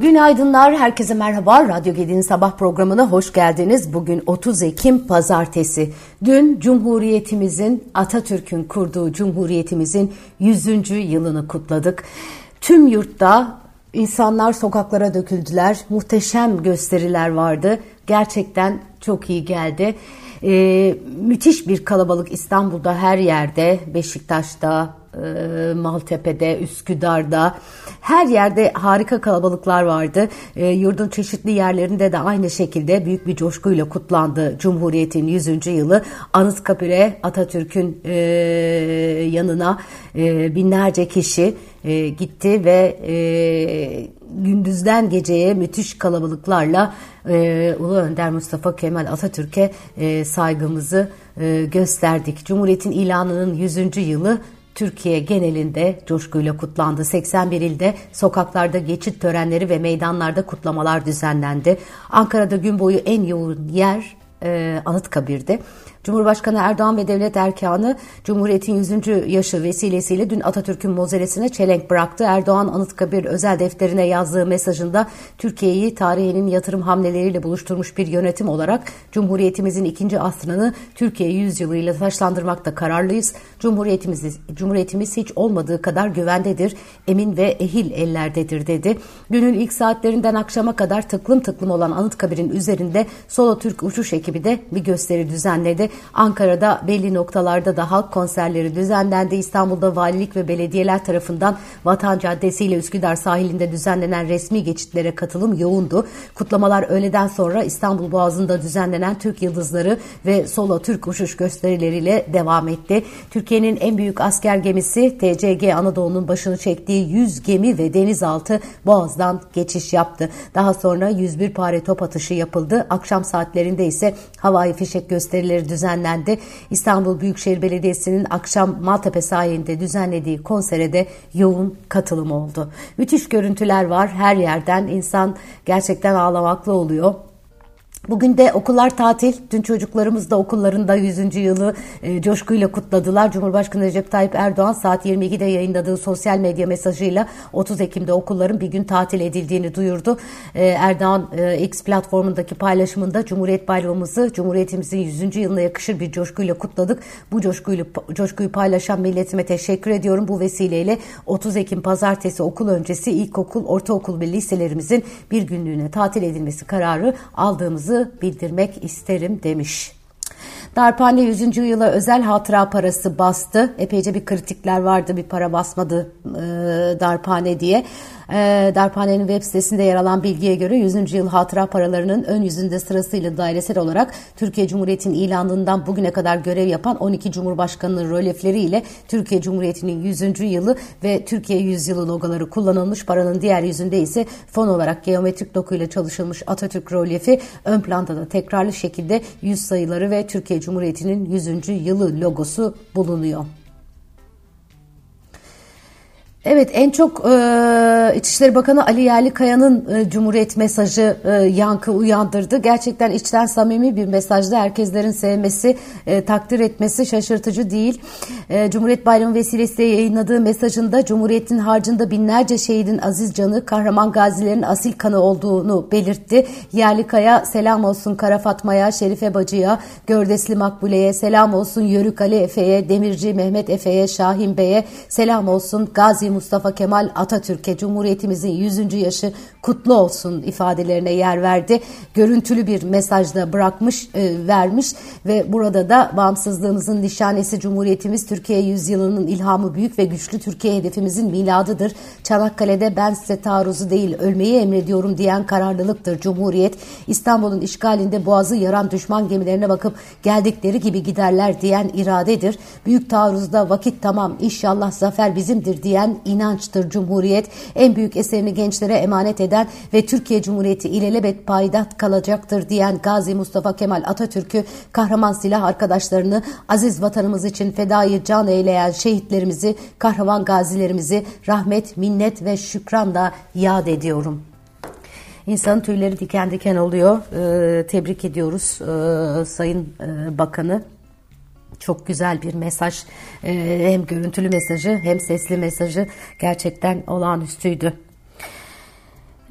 Günaydınlar, herkese merhaba. Radyo Gedi'nin sabah programına hoş geldiniz. Bugün 30 Ekim Pazartesi. Dün Cumhuriyetimizin, Atatürk'ün kurduğu Cumhuriyetimizin 100. yılını kutladık. Tüm yurtta insanlar sokaklara döküldüler. Muhteşem gösteriler vardı. Gerçekten çok iyi geldi. Ee, müthiş bir kalabalık İstanbul'da her yerde, Beşiktaş'ta, e, Maltepe'de, Üsküdar'da her yerde harika kalabalıklar vardı. E, yurdun çeşitli yerlerinde de aynı şekilde büyük bir coşkuyla kutlandı Cumhuriyet'in 100. yılı. Anıtkabir'e Atatürk'ün e, yanına binlerce kişi gitti ve gündüzden geceye müthiş kalabalıklarla Ulu Önder Mustafa Kemal Atatürk'e e, saygımızı gösterdik. Cumhuriyet'in ilanının 100. yılı Türkiye genelinde coşkuyla kutlandı. 81 ilde sokaklarda geçit törenleri ve meydanlarda kutlamalar düzenlendi. Ankara'da gün boyu en yoğun yer e, Anıtkabir'de. Cumhurbaşkanı Erdoğan ve devlet erkanı Cumhuriyet'in 100. yaşı vesilesiyle dün Atatürk'ün mozelesine çelenk bıraktı. Erdoğan Anıtkabir özel defterine yazdığı mesajında Türkiye'yi tarihinin yatırım hamleleriyle buluşturmuş bir yönetim olarak Cumhuriyetimizin ikinci asrını Türkiye yüzyılıyla taşlandırmakta kararlıyız. Cumhuriyetimiz, Cumhuriyetimiz hiç olmadığı kadar güvendedir, emin ve ehil ellerdedir dedi. Günün ilk saatlerinden akşama kadar tıklım tıklım olan Anıtkabir'in üzerinde Solo Türk uçuş ekibi de bir gösteri düzenledi. Ankara'da belli noktalarda da halk konserleri düzenlendi. İstanbul'da valilik ve belediyeler tarafından Vatan Caddesi ile Üsküdar sahilinde düzenlenen resmi geçitlere katılım yoğundu. Kutlamalar öğleden sonra İstanbul Boğazı'nda düzenlenen Türk Yıldızları ve Solo Türk uçuş gösterileriyle devam etti. Türkiye'nin en büyük asker gemisi TCG Anadolu'nun başını çektiği 100 gemi ve denizaltı Boğaz'dan geçiş yaptı. Daha sonra 101 pare top atışı yapıldı. Akşam saatlerinde ise havai fişek gösterileri düzenlendi düzenlendi. İstanbul Büyükşehir Belediyesi'nin akşam Maltepe sahilinde düzenlediği konsere de yoğun katılım oldu. Müthiş görüntüler var her yerden insan gerçekten ağlamaklı oluyor. Bugün de okullar tatil. Dün çocuklarımız da okullarında 100. yılı e, coşkuyla kutladılar. Cumhurbaşkanı Recep Tayyip Erdoğan saat 22'de yayınladığı sosyal medya mesajıyla 30 Ekim'de okulların bir gün tatil edildiğini duyurdu. E, Erdoğan e, X platformundaki paylaşımında Cumhuriyet Bayramımızı Cumhuriyetimizin 100. yılına yakışır bir coşkuyla kutladık. Bu coşkuyla, coşkuyu paylaşan milletime teşekkür ediyorum. Bu vesileyle 30 Ekim pazartesi okul öncesi ilkokul, ortaokul ve liselerimizin bir günlüğüne tatil edilmesi kararı aldığımızı bildirmek isterim demiş. Darphane 100. yıla özel hatıra parası bastı. Epeyce bir kritikler vardı bir para basmadı e, Darphane diye. E, Darphane'nin web sitesinde yer alan bilgiye göre 100. yıl hatıra paralarının ön yüzünde sırasıyla dairesel olarak Türkiye Cumhuriyeti'nin ilanından bugüne kadar görev yapan 12 Cumhurbaşkanı'nın rölefleriyle Türkiye Cumhuriyeti'nin 100. yılı ve Türkiye 100 yılı logoları kullanılmış. Paranın diğer yüzünde ise fon olarak geometrik dokuyla çalışılmış Atatürk rölyefi ön planda da tekrarlı şekilde yüz sayıları ve Türkiye Cumhuriyeti'nin 100. yılı logosu bulunuyor. Evet en çok e, İçişleri Bakanı Ali Yerlikaya'nın e, Cumhuriyet mesajı e, yankı uyandırdı. Gerçekten içten samimi bir mesajdı. Herkeslerin sevmesi, e, takdir etmesi şaşırtıcı değil. E, Cumhuriyet Bayramı vesilesiyle yayınladığı mesajında Cumhuriyet'in harcında binlerce şehidin aziz canı, kahraman gazilerin asil kanı olduğunu belirtti. Yerlikaya selam olsun Kara Fatma'ya, Şerife Bacı'ya, Gördesli Makbule'ye, selam olsun Yörük Ali Efe'ye, Demirci Mehmet Efe'ye, Şahin Bey'e, selam olsun Gazi Mustafa Kemal Atatürk'e Cumhuriyetimizin 100. yaşı kutlu olsun ifadelerine yer verdi. Görüntülü bir mesajda bırakmış, e, vermiş ve burada da bağımsızlığımızın nişanesi Cumhuriyetimiz Türkiye yüzyılının ilhamı büyük ve güçlü Türkiye hedefimizin miladıdır. Çanakkale'de ben size taarruzu değil ölmeyi emrediyorum diyen kararlılıktır Cumhuriyet. İstanbul'un işgalinde boğazı yaran düşman gemilerine bakıp geldikleri gibi giderler diyen iradedir. Büyük taarruzda vakit tamam inşallah zafer bizimdir diyen inançtır Cumhuriyet. En büyük eserini gençlere emanet eden ve Türkiye Cumhuriyeti ilelebet paydat kalacaktır diyen Gazi Mustafa Kemal Atatürk'ü kahraman silah arkadaşlarını aziz vatanımız için fedayı can eyleyen şehitlerimizi, kahraman gazilerimizi rahmet, minnet ve şükranla yad ediyorum. İnsanın tüyleri diken diken oluyor. Ee, tebrik ediyoruz ee, Sayın e, Bakanı. Çok güzel bir mesaj ee, hem görüntülü mesajı hem sesli mesajı gerçekten olağanüstüydü.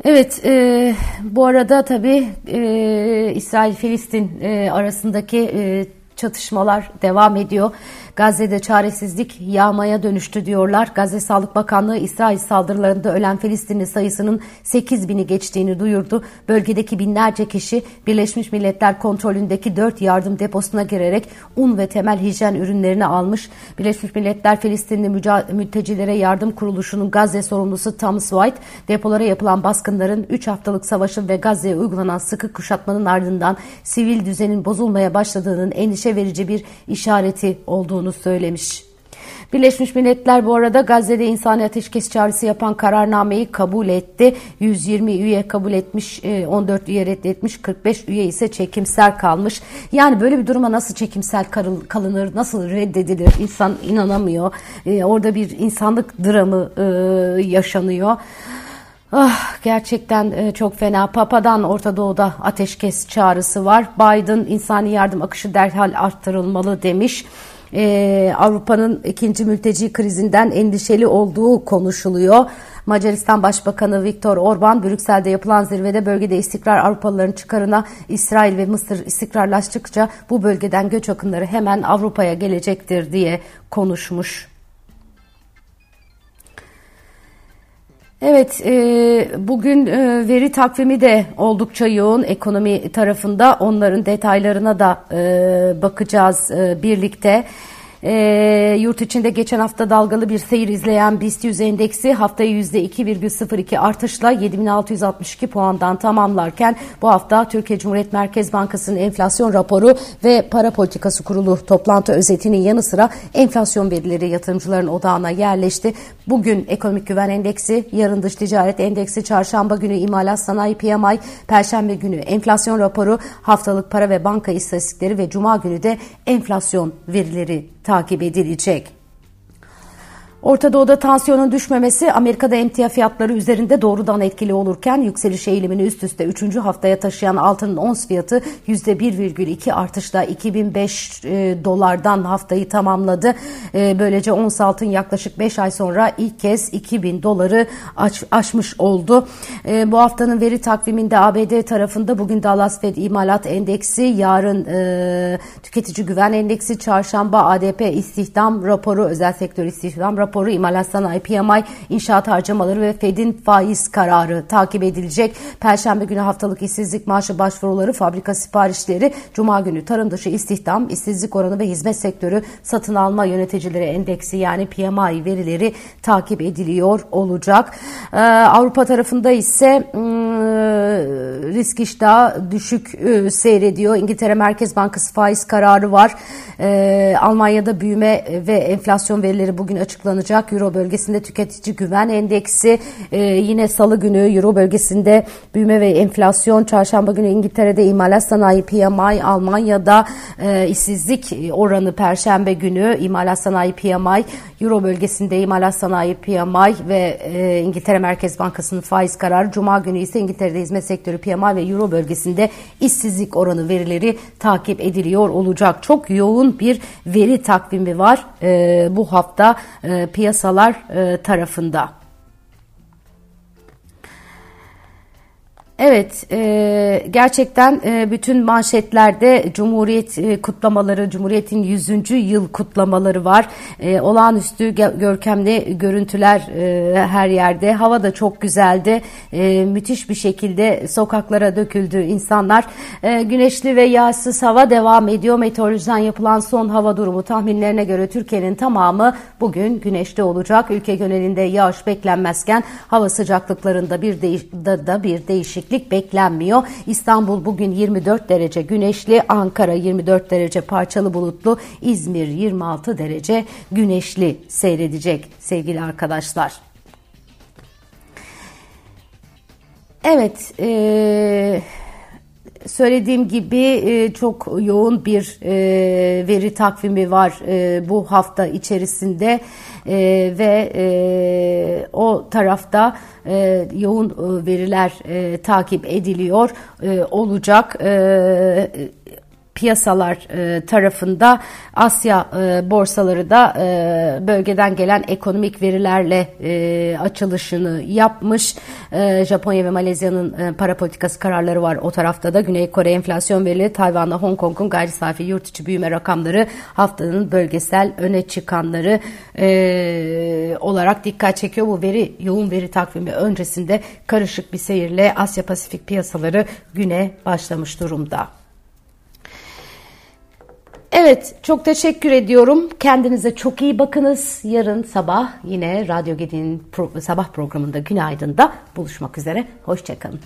Evet, e, bu arada tabii e, İsrail-Filistin e, arasındaki e, çatışmalar devam ediyor. Gazze'de çaresizlik yağmaya dönüştü diyorlar. Gazze Sağlık Bakanlığı İsrail saldırılarında ölen Filistinli sayısının 8 bini geçtiğini duyurdu. Bölgedeki binlerce kişi Birleşmiş Milletler kontrolündeki 4 yardım deposuna girerek un ve temel hijyen ürünlerini almış. Birleşmiş Milletler Filistinli mültecilere yardım kuruluşunun Gazze sorumlusu Thomas White, depolara yapılan baskınların 3 haftalık savaşın ve Gazze'ye uygulanan sıkı kuşatmanın ardından sivil düzenin bozulmaya başladığının endişe verici bir işareti olduğunu olduğunu söylemiş. Birleşmiş Milletler bu arada Gazze'de insani ateşkes çağrısı yapan kararnameyi kabul etti. 120 üye kabul etmiş, 14 e, üye reddetmiş, 45 üye ise çekimsel kalmış. Yani böyle bir duruma nasıl çekimsel kalınır, nasıl reddedilir insan inanamıyor. E, orada bir insanlık dramı e, yaşanıyor. Ah, gerçekten çok fena. Papa'dan Orta Doğu'da ateşkes çağrısı var. Biden insani yardım akışı derhal arttırılmalı demiş e, Avrupa'nın ikinci mülteci krizinden endişeli olduğu konuşuluyor. Macaristan Başbakanı Viktor Orban, Brüksel'de yapılan zirvede bölgede istikrar Avrupalıların çıkarına İsrail ve Mısır istikrarlaştıkça bu bölgeden göç akınları hemen Avrupa'ya gelecektir diye konuşmuş. Evet, e, bugün e, veri takvimi de oldukça yoğun ekonomi tarafında. Onların detaylarına da e, bakacağız e, birlikte. E, yurt içinde geçen hafta dalgalı bir seyir izleyen BIST 100 endeksi haftayı %2,02 artışla 7662 puandan tamamlarken bu hafta Türkiye Cumhuriyet Merkez Bankası'nın enflasyon raporu ve para politikası kurulu toplantı özetinin yanı sıra enflasyon verileri yatırımcıların odağına yerleşti. Bugün ekonomik güven endeksi, yarın dış ticaret endeksi, çarşamba günü imalat sanayi PMI, perşembe günü enflasyon raporu, haftalık para ve banka istatistikleri ve cuma günü de enflasyon verileri takip edilecek. Orta Doğu'da tansiyonun düşmemesi Amerika'da emtia fiyatları üzerinde doğrudan etkili olurken yükseliş eğilimini üst üste 3. haftaya taşıyan altının ons fiyatı %1,2 artışla 2005 e, dolardan haftayı tamamladı. E, böylece ons altın yaklaşık 5 ay sonra ilk kez 2000 doları aş, aşmış oldu. E, bu haftanın veri takviminde ABD tarafında bugün Dallas Fed İmalat Endeksi, yarın e, Tüketici Güven Endeksi, çarşamba ADP istihdam raporu, özel sektör istihdam raporu raporu, imalat sanayi, PMI, inşaat harcamaları ve Fed'in faiz kararı takip edilecek. Perşembe günü haftalık işsizlik maaşı başvuruları, fabrika siparişleri, Cuma günü tarım dışı istihdam, işsizlik oranı ve hizmet sektörü satın alma yöneticileri endeksi yani PMI verileri takip ediliyor olacak. Ee, Avrupa tarafında ise ıı, risk iştahı düşük ıı, seyrediyor. İngiltere Merkez Bankası faiz kararı var. Ee, Almanya'da büyüme ve enflasyon verileri bugün açıklanacak. Euro bölgesinde tüketici güven endeksi e, yine salı günü Euro bölgesinde büyüme ve enflasyon çarşamba günü İngiltere'de imalat sanayi PMI Almanya'da e, işsizlik oranı perşembe günü imalat sanayi PMI Euro bölgesinde imalat sanayi PMI ve e, İngiltere Merkez Bankası'nın faiz kararı Cuma günü ise İngiltere'de hizmet sektörü PMI ve Euro bölgesinde işsizlik oranı verileri takip ediliyor olacak. Çok yoğun bir veri takvimi var e, bu hafta e, piyasalar e, tarafında. Evet, e, gerçekten e, bütün manşetlerde Cumhuriyet e, kutlamaları, Cumhuriyet'in 100. yıl kutlamaları var. E, olağanüstü görkemli görüntüler e, her yerde. Hava da çok güzeldi. E, müthiş bir şekilde sokaklara döküldü insanlar. E, güneşli ve yağsız hava devam ediyor. Meteorolojiden yapılan son hava durumu tahminlerine göre Türkiye'nin tamamı bugün güneşli olacak. Ülke genelinde yağış beklenmezken hava sıcaklıklarında bir da, da bir değişiklik değişiklik beklenmiyor. İstanbul bugün 24 derece güneşli, Ankara 24 derece parçalı bulutlu, İzmir 26 derece güneşli seyredecek sevgili arkadaşlar. Evet, e, söylediğim gibi e, çok yoğun bir e, veri takvimi var e, bu hafta içerisinde ve o tarafta yoğun veriler takip ediliyor olacak. Piyasalar e, tarafında Asya e, borsaları da e, bölgeden gelen ekonomik verilerle e, açılışını yapmış. E, Japonya ve Malezya'nın e, para politikası kararları var o tarafta da. Güney Kore enflasyon verileri, Tayvan'la Hong Kong'un gayri safi yurt içi büyüme rakamları haftanın bölgesel öne çıkanları e, olarak dikkat çekiyor. Bu veri yoğun veri takvimi öncesinde karışık bir seyirle Asya Pasifik piyasaları güne başlamış durumda. Evet, çok teşekkür ediyorum. Kendinize çok iyi bakınız. Yarın sabah yine Radyo Gedi'nin pro sabah programında Günaydın'da buluşmak üzere. Hoşçakalın.